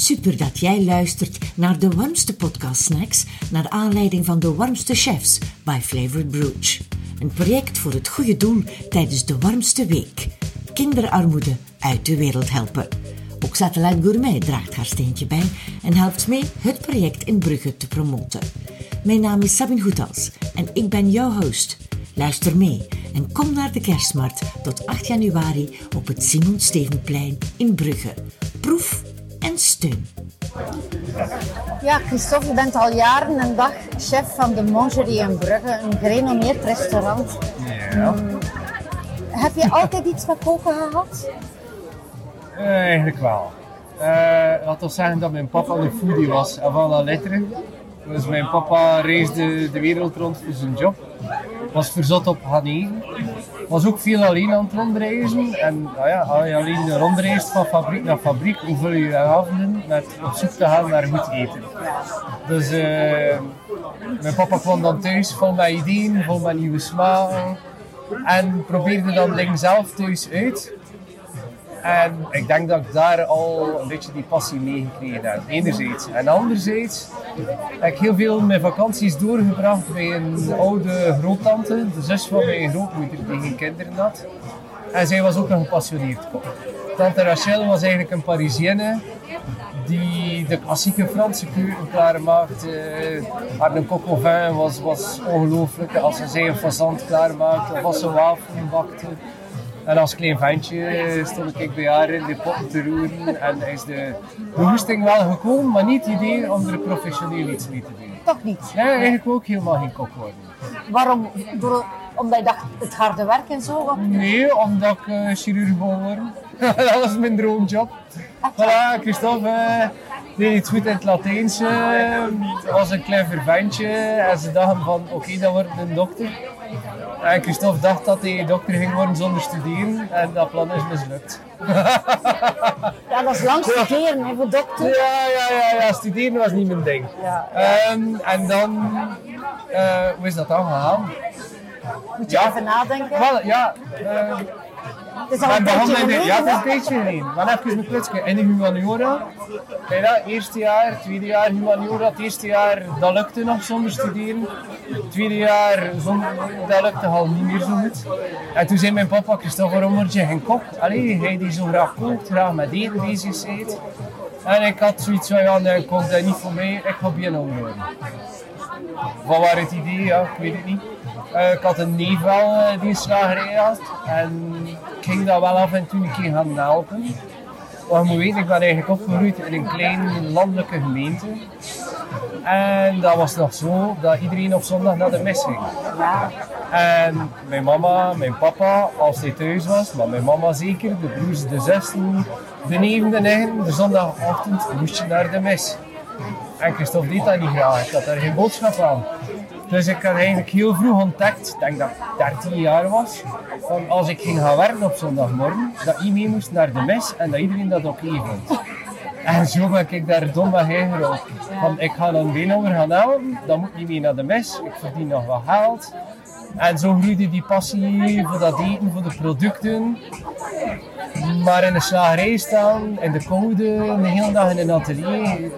Super dat jij luistert naar de warmste podcast snacks naar aanleiding van de warmste chefs bij Flavored Brooch. Een project voor het goede doel tijdens de warmste week. Kinderarmoede uit de wereld helpen. Ook Satellite Gourmet draagt haar steentje bij en helpt mee het project in Brugge te promoten. Mijn naam is Sabine Goethals en ik ben jouw host. Luister mee en kom naar de kerstmarkt tot 8 januari op het Simon Stevenplein in Brugge. Proef en steun. Ja, Christophe, je bent al jaren en dag chef van de Mangerie in Brugge, een gerenommeerd restaurant. Ja. Heb je altijd iets met koken gehad? Eh, eigenlijk wel. Eh laat ons zeggen dat mijn papa een foodie was, avant la lettre. Dus mijn papa reisde de wereld rond voor zijn job. Was verzot op gaan eten. Was ook veel alleen aan het rondreizen. En nou ja, alleen rondreist van fabriek naar fabriek, hoe vul je je avonden met op zoek te gaan naar goed eten. Dus eh, mijn papa kwam dan thuis vol met ideeën, vol met nieuwe smaken. En probeerde dan dingen zelf thuis uit. En ik denk dat ik daar al een beetje die passie meegekregen heb, enerzijds. En anderzijds heb ik heel veel mijn vakanties doorgebracht bij een oude groottante, de zus van mijn grootmoeder, die geen kinderen had. En zij was ook een gepassioneerd kok. Tante Rachel was eigenlijk een Parisienne die de klassieke Franse keuken klaarmaakte. Haar een coq au vin was, was ongelooflijk. Als ze een fazant klaarmaakte, of als ze wafelen bakte. En als klein ventje stond ik bij haar in de potten te roeren en is de behoesting wel gekomen, maar niet het idee om er professioneel iets mee te doen. Toch niet. Nee, eigenlijk ook helemaal geen kok worden. Waarom? Door, omdat je dacht, het harde werk en zo? Nee, omdat ik eh, chirurg wil worden. dat was mijn droomjob. Voilà, Christophe eh, deed iets goed in het Latijns. eh, was een clever ventje. En ze dachten van, oké, dat wordt een dokter. En Christophe dacht dat hij dokter ging worden zonder studeren. En dat plan is mislukt. Ja, dat is lang studeren hè, voor dokter. Ja, ja, ja, ja, studeren was niet mijn ding. Ja. Ehm, en dan, eh, hoe is dat dan gegaan? Moet je Ja. even nadenken. Ja, eh, Het is al een tijdje geleden, ja, het is een beetje geleden. Maar even een klutsje. In de humaniora. Eerste jaar, tweede jaar humaniora. Het eerste jaar, dat lukte nog zonder studeren. Het tweede jaar, zonder, dat lukte al niet meer zo goed. En toen zei mijn papa, Christophe, waarom word je geen kok? Allee, hij die zo graag kookt, graag met eten bezig bent. En ik had zoiets van, ja, nee, kok, dat niet voor mij. Ik ga binnen worden. Wat was het idee? Ja, ik weet het niet. Eh, ik had een neef wel eh, die een slagerij had. En ik ging dat wel af en toe een keer gaan helpen. Maar je moet weten, ik ben eigenlijk opgegroeid in een kleine landelijke gemeente. En dat was nog zo dat iedereen op zondag naar de mis ging. En mijn mama, mijn papa, als hij thuis was, maar mijn mama zeker, de broers, de zussen, de neven, de nichten, de zondagochtend moest je naar de mis. En Christophe deed dat niet graag, ik had daar geen boodschap aan. Dus ik had eigenlijk heel vroeg ontdekt, ik denk dat ik 13 jaar was, van als ik ging gaan werken op zondagmorgen, dat mee moest naar de mis en dat iedereen dat oké vond. En zo ben ik daar dom bij ingerold. Want ik ga dan Beenhouwer gaan helpen, dan moet niet mee naar de mis, ik verdien nog wat geld. En zo groeide die passie voor dat eten, voor de producten. Maar in de slagerij staan, in de koude, de hele dag in een atelier,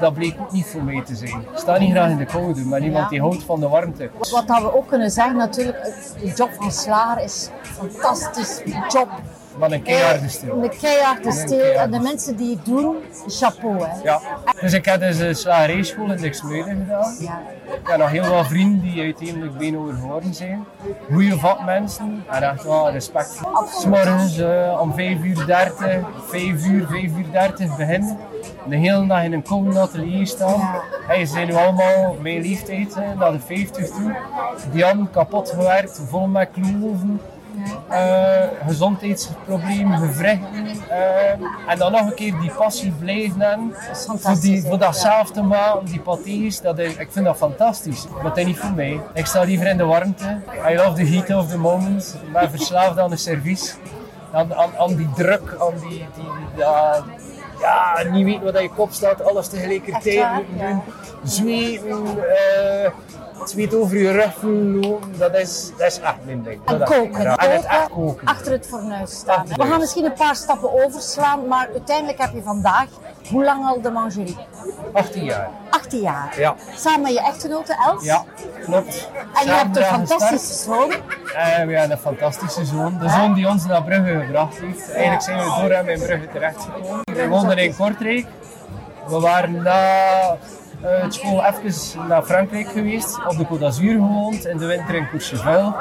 dat bleek ook niet voor mij te zijn. Ik sta niet graag in de koude, maar iemand die houdt van de warmte. Wat dat we ook kunnen zeggen, natuurlijk, de job van slager is een fantastisch job. Maar een keiharde stil. De keiharde stil en de mensen die het doen, chapeau. Hè. Ja. Dus ik heb dus een slagerijschool in Dixmuiden gedaan. Ja. Ik heb nog heel wat vrienden die uiteindelijk benen geworden zijn. Goeie vakmensen en echt wel respect. S'morgens uh, om 5 uur 30, 5 uur, 5 uur 30 beginnen. De hele dag in een koude atelier staan. Ja. En je zijn nu allemaal mijn leeftijd, hè, naar de 50 toe. Die hadden kapot gewerkt, vol met kloven. Uh, gezondheidsproblemen, gewrichten. Uh, en dan nog een keer die passie blijven hebben. Voor, die, voor dat zelf te maken, die patés. Dat is, ik vind dat fantastisch. Maar dat is niet voor mij. Ik sta liever in de warmte. I love the heat of the moment. Ik ben verslaafd aan de service. Aan, aan, aan die druk, aan die... die ja, ja, niet weten wat je kop staat, alles tegelijkertijd moeten doen. Zweten, uh, het zweet over je rug lopen, dat is, dat is echt mijn ding. En koken. Ja, en het echt koken achter het fornuis staan. Achter We gaan misschien een paar stappen overslaan, maar uiteindelijk heb je vandaag, hoe lang al de mangerie? 18 jaar. 18 jaar. Ja. Samen met je echtgenote Els? Ja, klopt. En je hebt een daar fantastische zoon. En we hebben een fantastische zoon. De zoon die ons naar Brugge gebracht heeft. Eigenlijk zijn we door hem in Brugge terechtgekomen. We woonden in Kortrijk. We waren na eh, het school even naar Frankrijk geweest. Op de Côte d'Azur gewoond. In de winter in Courchevel.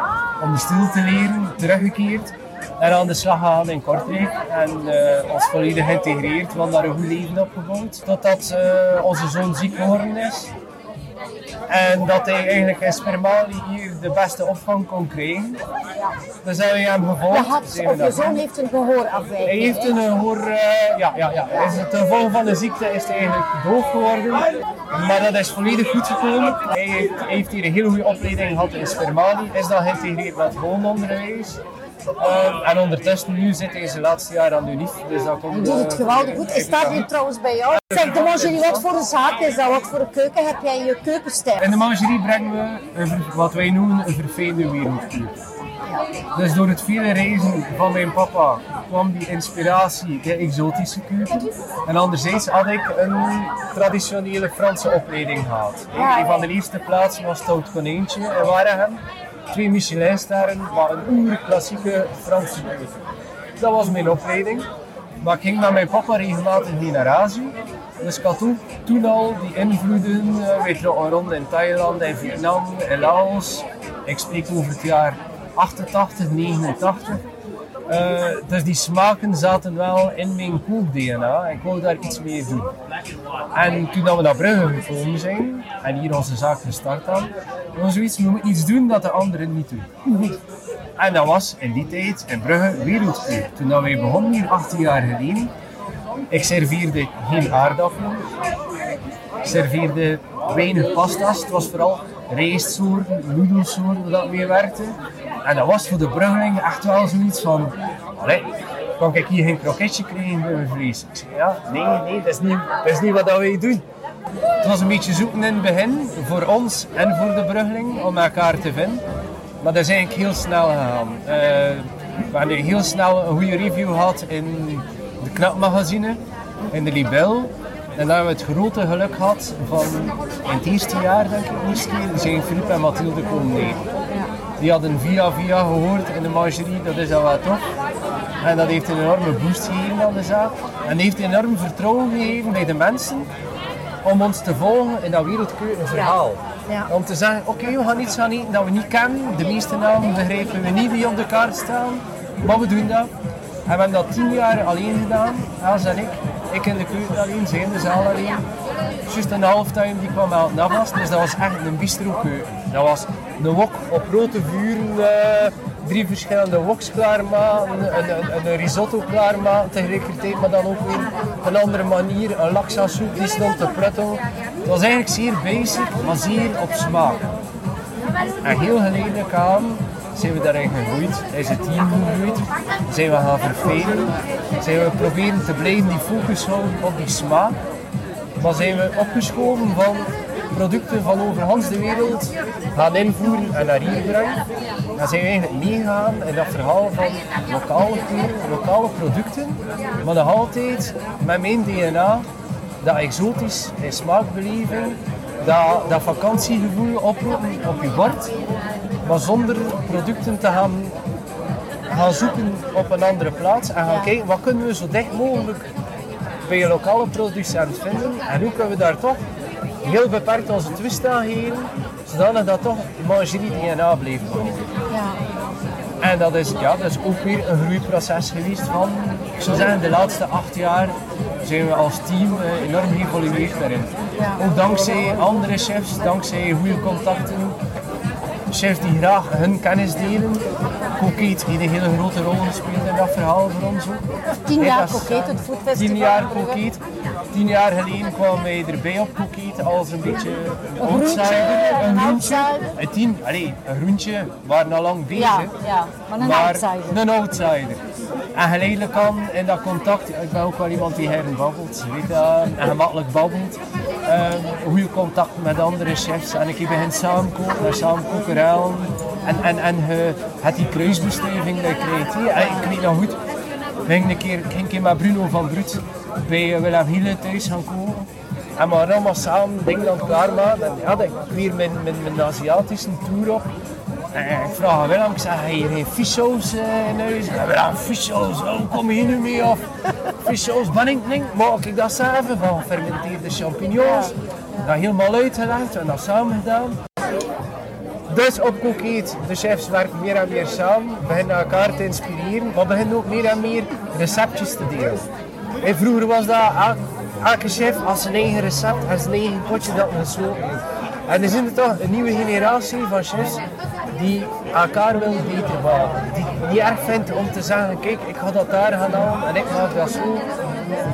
Om de stil te leren. Teruggekeerd. En aan de slag gegaan in Kortrijk. En eh, ons volledig geïntegreerd. Hadden daar een goed leven opgebouwd. Totdat eh, onze zoon ziek geworden is. En dat hij eigenlijk in Spermali hier de beste opvang kon krijgen. Dus hebben we hem Je gevolgd. had, Zijn we of je zoon heeft een gehoorafwijking. Hij heeft een eh, hoor, eh, ja, ja, ja. Is het ten gevolge van de ziekte is hij eigenlijk doof geworden. Maar dat is volledig goed gekomen. Hij heeft, heeft hier een hele goede opleiding gehad in Spermali. Is dan geïntegreerd met gewoon Eh, en ondertussen nu zit hij zijn laatste jaar aan de UNIF. Dus dat komt, doet het eh, geweldig goed. Hij staat hier trouwens bij jou. Zeg, de mangerie, wat voor een zaak is dat? Wat voor een keuken heb jij in je keukenstijl? In de mangerie brengen we een wat wij noemen een verfijnde wereldkuur. Dus door het vele reizen van mijn papa kwam die inspiratie, de exotische keuken. En anderzijds had ik een traditionele Franse opleiding gehad. Een van de eerste plaatsen was Stout Konijntje in Waregem. Twee Michelinsterren, maar een oerklassieke Franse keuken. Dat was mijn opleiding. Maar ik ging met mijn papa regelmatig mee naar Azië. Dus ik had ook toen al die invloeden, eh, weet je, rond in Thailand, in Vietnam, in Laos. Ik spreek over het jaar 88, 89. Eh, dus die smaken zaten wel in mijn kook-DNA. Ik wou daar iets mee doen. En toen we naar Brugge gekomen zijn en hier onze zaak gestart hadden, was zoiets, we moeten iets doen dat de anderen niet doen. En dat was in die tijd in Brugge wereldkuur. Toen dat wij begonnen hier 18 jaar geleden, ik serveerde geen aardappelen. Ik serveerde weinig pasta's. Het was vooral rijstsoorten, noedelsoorten dat mee werkte. En dat was voor de Bruggeling echt wel zoiets van... Allee, kan ik hier geen kroketje krijgen bij mijn vlees? Ik zei, ja, nee, nee, dat is niet, dat is niet wat dat wij doen. Het was een beetje zoeken in het begin, voor ons en voor de Bruggeling, om elkaar te vinden. Maar dat is eigenlijk heel snel gegaan. Eh, we hebben heel snel een goede review gehad in de Knapmagazine, in de Libel. En dan hebben we het grote geluk gehad van in het eerste jaar, denk ik, zijn Philippe en Mathilde komen nemen. Die hadden via via gehoord in de margerie, dat is al wat tof. En dat heeft een enorme boost gegeven aan de zaak. En heeft enorm vertrouwen gegeven bij de mensen om ons te volgen in dat wereldkeuken verhaal. Ja. Om te zeggen, oké, we gaan iets gaan eten dat we niet kennen. De meeste namen begrijpen we niet die op de kaart staan. Maar we doen dat. En we hebben dat tien jaar alleen gedaan, Els en ik. Ik in de keuken alleen, zij in de zaal alleen. Juist een halftime die kwam uit Navas, dus dat was echt een bistro keuken. Dat was een wok op grote vuren, eh, drie verschillende woks klaarmaken, een, een, een risotto klaarmaken tegelijkertijd, maar dan ook weer op een andere manier, een laksa-soep die stond te prutten. Het was eigenlijk zeer basic, maar zeer op smaak. En heel geleidelijk aan zijn we daarin gegroeid, is het team gegroeid, zijn we gaan verfijnen, zijn we proberen te blijven die focus houden op die smaak, maar zijn we opgeschoven van producten van over de wereld gaan invoeren en naar hier brengen. Dan zijn we eigenlijk meegegaan in dat verhaal van lokale keuken, lokale producten, maar nog altijd met mijn DNA, dat exotisch in smaakbeleving, dat, dat vakantiegevoel oproepen op je bord, maar zonder producten te gaan, gaan zoeken op een andere plaats en gaan kijken wat kunnen we zo dicht mogelijk bij een lokale producent vinden en hoe kunnen we daar toch heel beperkt onze twist aan geven, zodanig dat toch mangerie DNA blijft komen. Ja. En dat is, ja, dat is ook weer een groeiproces geweest van, ik zou zeggen, de laatste acht jaar zijn we als team eh, enorm geëvolueerd daarin. Ja. Ook dankzij andere chefs, dankzij goede contacten, chefs die graag hun kennis delen. Coquette heeft een hele grote rol gespeeld in dat verhaal voor ons ook. Tien jaar Coquette, het foodfestival Tien jaar. Coquette. Tien jaar geleden kwamen wij erbij op Coquette als een beetje een outsider. een groentje. outsider. En tien, allee, een groentje, we waren al lang bezig. Ja, ja, maar een maar outsider. Een outsider. En geleidelijk kan in dat contact, ik ben ook wel iemand die heren babbelt, weet dat, en gemakkelijk babbelt. Um, goede contact met andere chefs. En ik begin samenkoken, naar samenkoken En, en, en je hebt die kruisbestuiving dat je krijgt. ik weet nog goed, ik ging een keer, ging een keer met Bruno van Brut bij Willem Hiele thuis gaan koken. En we allemaal samen dingen aan het klaarmaken. En ja, ik weer mijn, mijn, mijn Aziatische tour op. En ik vraag aan Willem, ik zeg, heb je geen in huis? Ja, Willem, hoe kom je hier nu mee af? Fischsaus, ben ik niet, maak ik dat zelf van fermenteerde champignons. Dat helemaal uitgelegd en dat samen gedaan. Dus op Cookieet, de chefs werken meer en meer samen, beginnen elkaar te inspireren, maar beginnen ook meer en meer receptjes te delen. En vroeger was dat, elke chef had zijn eigen recept en zijn eigen potje dat gesloten En er zijn er toch een nieuwe generatie van chefs die elkaar wil beter maken. Die niet erg vindt om te zeggen, kijk, ik ga dat daar gaan halen en ik maak dat zo.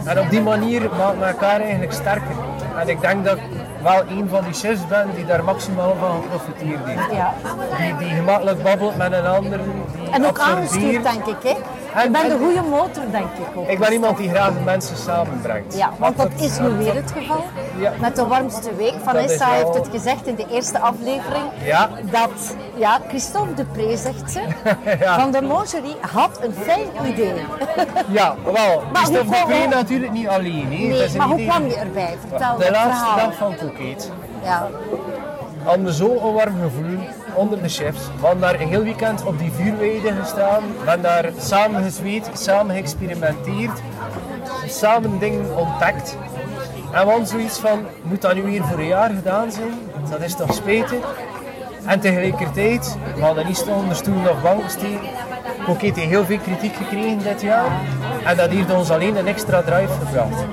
En op die manier maken we elkaar eigenlijk sterker. En ik denk dat ik wel een van die chefs ben die daar maximaal van geprofiteerd heeft. Ja. Die, die gemakkelijk babbelt met een ander. Die en ook aanstuurt, denk ik. Hè? Je bent de goede motor, denk ik ook. Ik ben iemand die graag mensen samenbrengt. Ja, want dat is nu weer het geval. Ja. Met de warmste week. Vanessa wel... heeft het gezegd in de eerste aflevering. Ja. Dat, ja, Christophe de Pre zegt ze, van de Mongerie had een fijn idee. ja, wel. Christophe de Pre natuurlijk niet alleen. Nee, maar hoe kwam je erbij? Vertel De laatste dag van Coquet. Ja. Hadden zo een warm gevoel onder de chefs. We hadden daar een heel weekend op die vuurweide gestaan. We hebben daar samen gezweet, samen geëxperimenteerd, samen dingen ontdekt. En we hadden zoiets van, moet dat nu weer voor een jaar gedaan zijn? Dat is toch spijtig? En tegelijkertijd, we hadden niet onder stoel of bank steken. Ook heeft heel veel kritiek gekregen dit jaar. En dat heeft ons alleen een extra drive gebracht.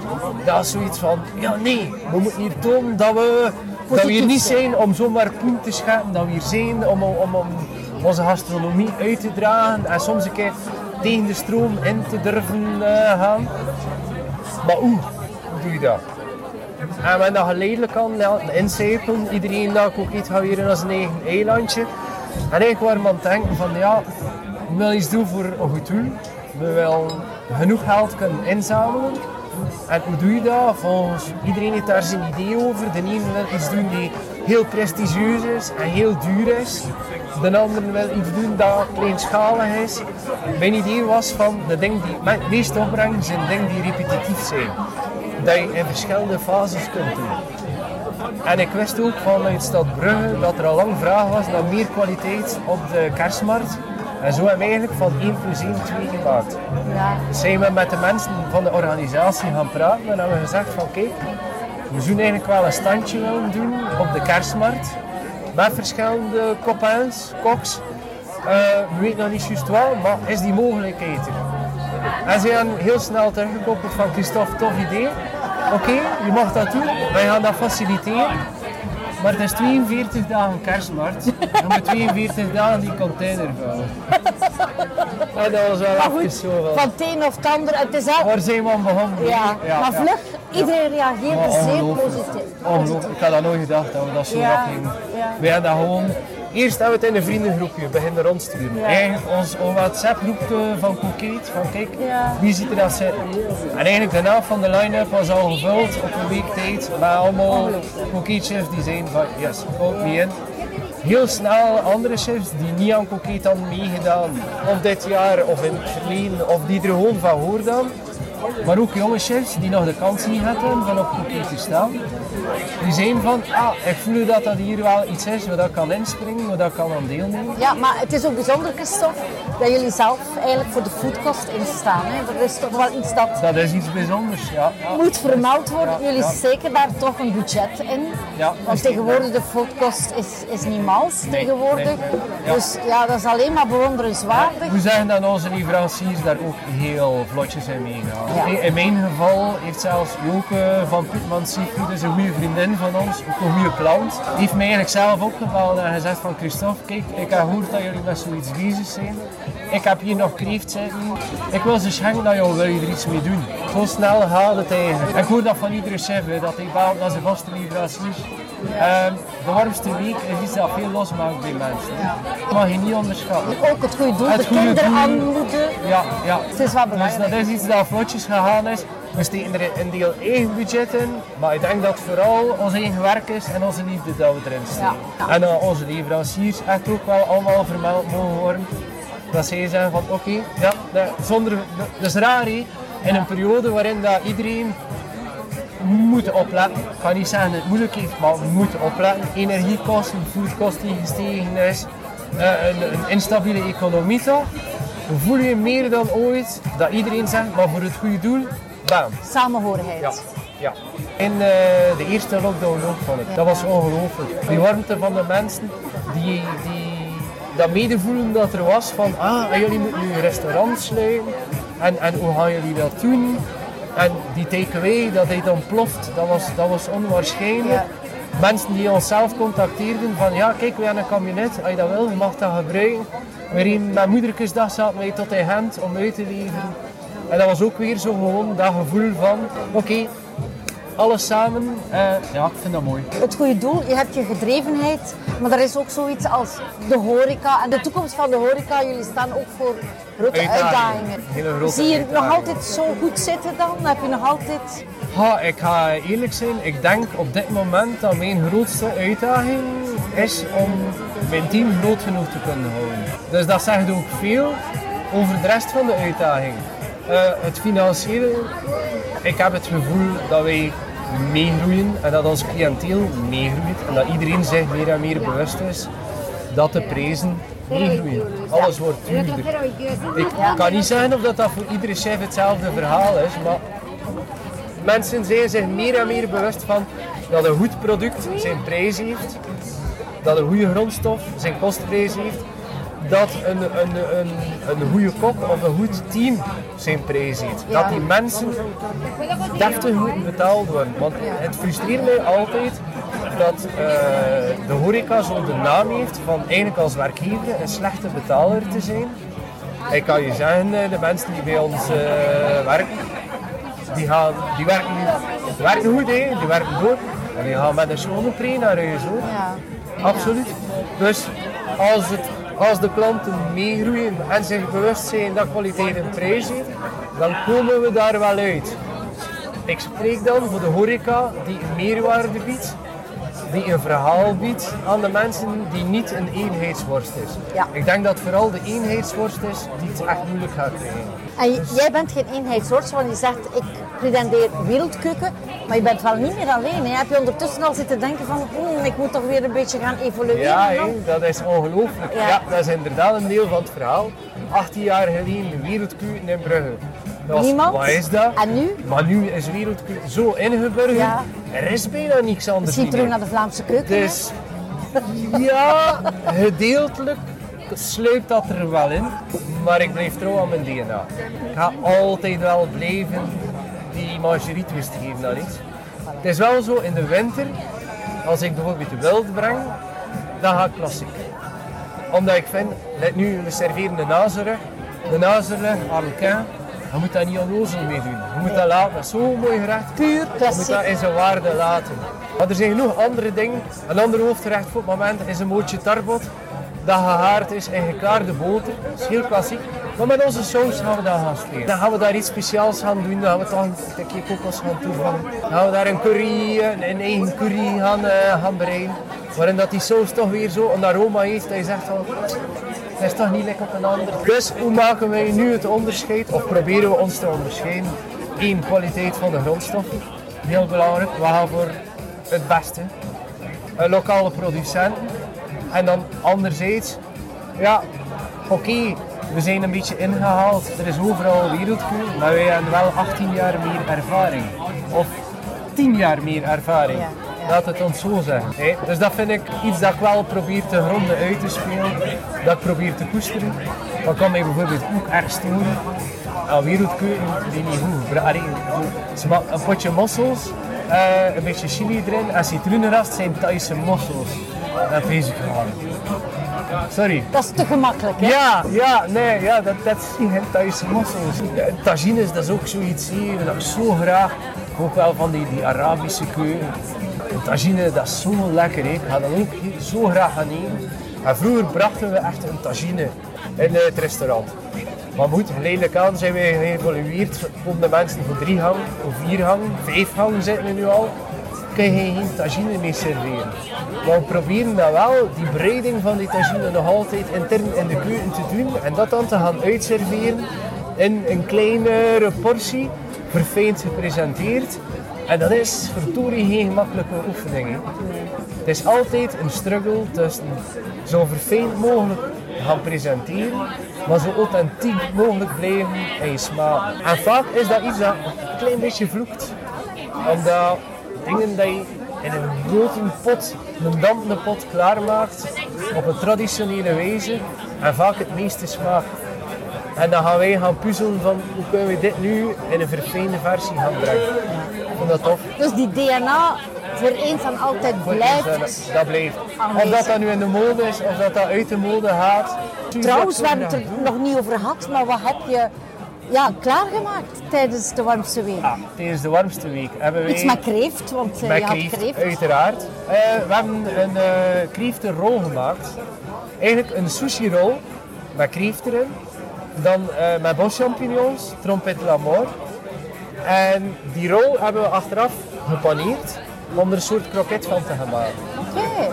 Dat is zoiets van, ja nee, we moeten hier tonen dat we dat we hier niet zijn om zomaar poen te schatten, dat we hier zijn om, om, om onze gastronomie uit te dragen en soms een keer tegen de stroom in te durven uh, gaan. Maar hoe? Doe je dat? En we dat geleidelijk aan incijpelen. Iedereen dat ook iets gaat weer in zijn eigen eilandje. En eigenlijk waren we aan het denken van ja, we willen iets doen voor een goed doel. We willen genoeg geld kunnen inzamelen en hoe doe je dat? Volgens iedereen heeft daar zijn idee over. De ene wil iets doen die heel prestigieus is en heel duur is. De andere wil iets doen dat kleinschalig is. Mijn idee was van de dingen die het meest zijn dingen die repetitief zijn. Dat je in verschillende fases kunt doen. En ik wist ook vanuit Stad Brugge dat er al lang vraag was naar meer kwaliteit op de kerstmarkt. En zo hebben we eigenlijk van 1 plus 1 2 gemaakt. Ja. Zijn we met de mensen van de organisatie gaan praten en hebben we gezegd van kijk, we zouden eigenlijk wel een standje willen doen op de kerstmarkt. Met verschillende copains, koks. Uh, we weten nog niet juist wel, maar is die mogelijkheid er? En ze hebben heel snel teruggekoppeld van Christophe, tof idee. Oké, je mag dat doen, wij gaan dat faciliteren. Maar het is 42 dagen kerstmarkt. Je moet 42 dagen die container vullen. En dat was wel even zo. Van het een of het ander. Het is al... Waar zijn we aan begonnen? Ja, ja maar vlug. Iedereen reageerde zeer positief. Ongelooflijk. Ik had dat nooit gedacht dat we dat zo ja. gingen. Wij hadden dat gewoon Eerst hebben we het in een vriendengroepje beginnen rondsturen. Ja. Eigenlijk ons WhatsApp-groepje van Cookate, van kijk, wie ziet er dat zitten? En eigenlijk de naam van de line-up was al gevuld op een week tijd met allemaal Cookate-chefs die zijn van, yes, ook niet in. Heel snel andere chefs die niet aan Cookate hadden meegedaan, of dit jaar of in het verleden, of die er gewoon van hoorden. Maar ook jonge chefs die nog de kans niet hadden van op Cookate te staan die zijn van, ah, ik voel dat dat hier wel iets is waar ik kan inspringen, waar ik kan aan deelnemen. Ja, maar het is ook bijzonder, Christophe, dat jullie zelf eigenlijk voor de foodkost instaan. Hè? Dat is toch wel iets dat... Dat is iets bijzonders, ja. Moet vermeld worden. jullie steken daar toch een budget in. Ja, Want tegenwoordig de foodkost is, is niet mals tegenwoordig. Dus ja, dat is alleen maar bewonderenswaardig. We zeggen dat onze leveranciers daar ook heel vlotjes in meegaan. In mijn geval heeft zelfs Joke van Putman Seafood, dus een goede vriendin van ons, ook een goede klant, die heeft mij eigenlijk zelf opgevallen en gezegd van Christophe, kijk, ik heb gehoord dat jullie met zoiets bezig zijn. Ik heb hier nog kreeft zitten. Ik wil ze schenken dat je er iets mee doen? Zo snel gaat het eigenlijk. Ik hoor dat van iedere chef, dat hij belt naar zijn vaste leveranciers. Um, de warmste week is iets dat veel losmaakt bij mensen. Dat mag je niet onderschatten. Ook het goede doel, het de kinderen aanmoedigen. Ja, ja. Het is wat belangrijk. Dus dat is iets dat vlotjes gegaan is. We steken er een deel eigen budget in, maar ik denk dat vooral ons eigen werk is en onze liefde dat we erin steken. Ja. En uh, onze leveranciers echt ook wel allemaal vermeld mogen worden. Dat zij zeggen van oké, ja, zonder, dat is raar in een periode waarin dat iedereen moet opletten. Ik kan niet zeggen dat het moeilijk is, maar we moeten opletten. Energiekosten, voedkosten die gestegen is, uh, een, een, instabiele economie toch. Voel je meer dan ooit dat iedereen zegt, maar voor het goede doel, bam. Samenhorigheid. Ja. Ja. In uh, de eerste lockdown ook vond ik. Dat was ongelooflijk. Die warmte van de mensen die, die dat medevoelen dat er was van ah, jullie moeten nu een restaurant sluiten en, en hoe gaan jullie dat doen? En die takeaway, dat hij dan ploft, dat was, dat was onwaarschijnlijk. Mensen die ons zelf contacteerden van ja, kijk, we hebben een kabinet, als je dat wil, je mag dat gebruiken. Waarin met moederkesdag zaten wij tot in hand om uit te leveren. En dat was ook weer zo gewoon dat gevoel van, oké, alles samen. Uh, ja, ik vind dat mooi. Het goede doel, je hebt je gedrevenheid, maar er is ook zoiets als de horeca. En de toekomst van de horeca, jullie staan ook voor grote uitdagingen. Zie je het nog altijd zo goed zitten dan? Heb je nog altijd... Ik ga eerlijk zijn, ik denk op dit moment dat mijn grootste uitdaging is om mijn team groot genoeg te kunnen houden. Dus dat zegt ook veel over de rest van de uitdaging. Uh, het financiële, ik heb het gevoel dat wij meegroeien en dat ons cliënteel meegroeit en dat iedereen zich meer en meer bewust is dat de prijzen meegroeien. Alles wordt duurder. Ik kan niet zeggen of dat, dat voor iedere chef hetzelfde verhaal is, maar mensen zijn zich meer en meer bewust van dat een goed product zijn prijs heeft, dat een goede grondstof zijn kostprijs heeft dat een, een, een, een goede kok of een goed team zijn prijs. Dat die mensen deftig moeten betaald worden. Want het frustreert mij altijd dat uh, de horeca zo de naam heeft van eigenlijk als werkgever een slechte betaler te zijn. Ik kan je zeggen, eh, de mensen die bij ons uh, werken, die, gaan, die werken, die werken goed, hè? die werken door. En die gaan met een schone pre naar huis hoor. Ja. Absoluut. Dus als het als de klanten meegroeien en zich bewust zijn dat kwaliteit een prijs heeft, dan komen we daar wel uit. Ik spreek dan voor de horeca die een meerwaarde biedt, die een verhaal biedt aan de mensen die niet een eenheidsworst is. Ja. Ik denk dat vooral de eenheidsworst is die het echt moeilijk gaat krijgen. En jij bent geen eenheidsworst, want je zegt ik pretendeer wereldkeuken, maar je bent wel niet meer alleen. Hè? Heb je ondertussen al zitten denken van hmm, ik moet toch weer een beetje gaan evolueren? Ja, dat is ongelooflijk. Ja. dat is inderdaad een deel van het verhaal. 18 jaar geleden wereldkeuken in Brugge. Was, Niemand? Wat is dat? En nu? Maar nu is wereldkeuken zo ingeburgerd. Ja. Er is bijna niks anders Misschien terug naar de Vlaamse keuken. Dus ja, gedeeltelijk sluipt dat er wel in. Maar ik blijf trouw aan mijn DNA. Ik ga altijd wel blijven die marguerite wist geven aan iets. Het is wel zo in de winter, als ik bijvoorbeeld de wild breng, dan ga ik klassiek. Omdat ik vind, let nu, we serveren de nazerug. De nazerug, arlequin, je moet daar niet onnozel mee doen. Je moet dat laten, dat is zo'n mooi gerecht. Puur Je moet dat in zijn waarde laten. Maar er zijn genoeg andere dingen. Een ander hoofdgerecht voor het moment is een mootje tarbot. Dat gehaard is in geklaarde boter. Dat is heel klassiek. Maar met onze saus gaan we dat gaan spelen. Dan gaan we daar iets speciaals gaan doen. Dan gaan we toch een stukje kokos gaan toevoegen. Dan gaan we daar een curry, een eigen curry gaan, uh, gaan bereiden. Waarin dat die saus toch weer zo een aroma heeft dat je zegt van... Dat is toch niet lekker op een ander. Dus hoe maken wij nu het onderscheid? Of proberen we ons te onderscheiden? Eén, kwaliteit van de grondstoffen. Heel belangrijk. We gaan voor het beste. Een lokale producenten. En dan anderzijds, ja, oké, we zijn een beetje ingehaald. Er is overal wereldkuur, maar wij hebben wel 18 jaar meer ervaring. Of 10 jaar meer ervaring. Laat het ons zo zeggen. Dus dat vind ik iets dat ik wel probeer te gronden uit te spelen. Dat ik probeer te koesteren. Dat kan mij bijvoorbeeld ook erg storen. Aan wereldkeuken die niet goed. Een potje mossels, uh, een beetje chili erin en citroenenrast zijn Thaise mossels. Dat vrees ik gewoon. Sorry. Dat is te gemakkelijk, hè? Ja, ja, nee, ja, dat, dat is geen Thaise mossels. Tagines, dat is ook zoiets hier, dat ik zo graag, ook wel van die, die Arabische keuken. Tagine, dat is zo lekker, hè. ik ga dat ook hier zo graag gaan eten. En vroeger brachten we echt een tagine in het restaurant. Maar goed, geleidelijk aan zijn we geëvolueerd. De mensen voor drie hangen, of vier hangen, vijf hangen zitten we nu al. Kun je geen tagine mee serveren. Maar we proberen dan wel die breiding van die tagine nog altijd intern in de keuken te doen. En dat dan te gaan uitserveren in een kleinere portie, verfijnd gepresenteerd. En dat is verdorie geen gemakkelijke oefening. Het is altijd een struggle tussen zo verfijnd mogelijk gaan presenteren, maar zo authentiek mogelijk blijven in je smaak. En vaak is dat iets dat een klein beetje vloekt. Omdat dingen dat je in een grote pot, een dampende pot klaarmaakt, op een traditionele wijze, en vaak het meeste smaak. En dan gaan wij gaan puzzelen van hoe kunnen we dit nu in een verfijnde versie gaan brengen. Ik vond dat tof. Dus die DNA voor eens en altijd blijft. Dat blijft. Of dat dat nu in de mode is, of dat dat uit de mode gaat. Trouwens, we hebben het er nog niet over gehad, maar wat heb je ja, klaargemaakt tijdens de warmste week? Ah, tijdens de warmste week hebben wij... Iets met kreeft, want met je had kreeft, kreeft. uiteraard. Uh, we hebben een uh, kreeftenrol gemaakt. Eigenlijk een sushi rol met kreeft erin. Dan uh, met boschampignons, trompet la mort. En die rol hebben we achteraf gepaneerd om er een soort kroket van te gaan maken. Oké.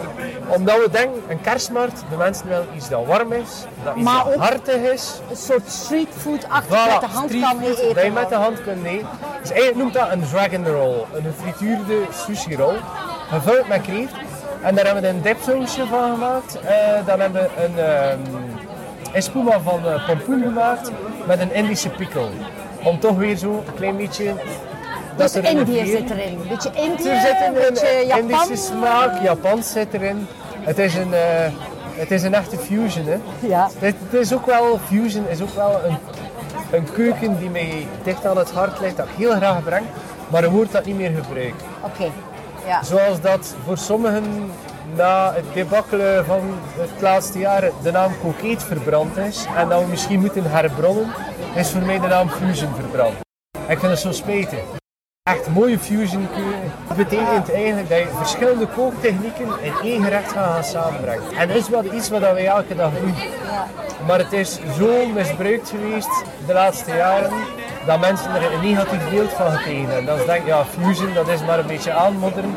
Omdat we denken, een kerstmarkt, de mensen willen iets dat warm is, dat iets dat hartig is. Een soort streetfood-achtig Voilà, met de hand kan mee eten. Dat je met de hand kunt eten. Dus eigenlijk noemt dat een dragon roll, een gefrituurde sushi roll. Gevuld met kreeft. En daar hebben we een dipsausje van gemaakt. Eh, dan hebben we een ehm espuma van eh, pompoen gemaakt met een Indische pickle. Om toch weer zo een klein beetje... Dus Indië zit erin. Een beetje Indië, er zit een beetje Japan. Indische smaak, Japans zit erin. Het is een, eh, het is een echte fusion. Hè. Ja. Het, het is ook wel, fusion is ook wel een, een keuken die mij dicht aan het hart ligt, dat ik heel graag breng, maar een woord dat niet meer gebruik. Oké. Ja. Zoals dat voor sommigen na het debakkelen van het laatste jaar de naam Coquet verbrand is en dat we misschien moeten herbronnen, is voor mij de naam Fusion verbrand. Ik vind het zo spijtig. Echt mooie fusion keuken. Dat betekent eigenlijk dat je verschillende kooktechnieken in één gerecht gaat gaan samenbrengen. En dat is wel iets wat wij elke dag doen. Maar het is zo misbruikt geweest de laatste jaren dat mensen er een negatief beeld van gekregen hebben. Dat ze denken, ja, fusion dat is maar een beetje aanmodderen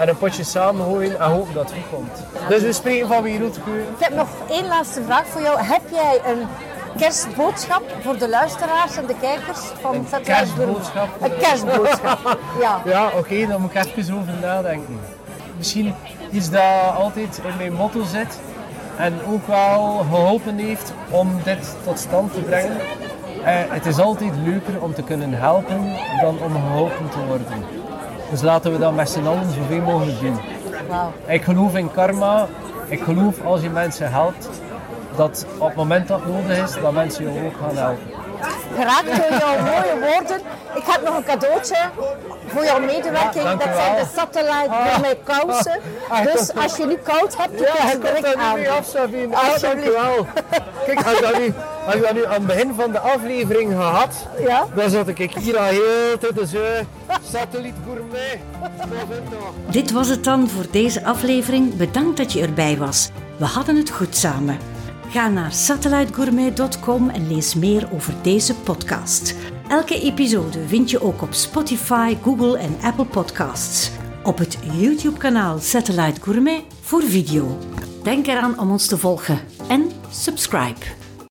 en een potje samengooien en hopen dat het goed komt. Dus we spreken van wereldkeuken. Ik heb nog één laatste vraag voor jou. Heb jij een kerstboodschap voor de luisteraars en de kijkers van Een kerstboodschap Een kerstboodschap, ja. Ja, oké, dan moet ik even over nadenken. Misschien iets dat altijd in mijn motto zit en ook wel geholpen heeft om dit tot stand te brengen. Eh, het is altijd leuker om te kunnen helpen dan om geholpen te worden. Dus laten we dat met z'n allen zoveel mogelijk doen. Ik geloof in karma. Ik geloof als je mensen helpt, dat op het moment dat het nodig is, dat mensen je ook gaan helpen. Geraakt door jouw mooie woorden. Ik heb nog een cadeautje voor jouw medewerking. Ja, dank dat zijn de Satellite Gourmet kousen. Ah, Dus toch. als je nu koud hebt, Ja, je kom direct aan. nu mee af, Sabine. Ah, Alsjeblieft. dankjewel. Kijk, als je, dat nu, als dat nu aan het begin van de aflevering gehad, Ja. dan zat ik hier al heel te zo. Satelliet gourmet. Dit was het dan voor deze aflevering. Bedankt dat je erbij was. We hadden het goed samen. Ga naar satellitegourmet.com en lees meer over deze podcast. Elke episode vind je ook op Spotify, Google en Apple Podcasts. Op het YouTube-kanaal Satellite Gourmet voor video. Denk eraan om ons te volgen en subscribe.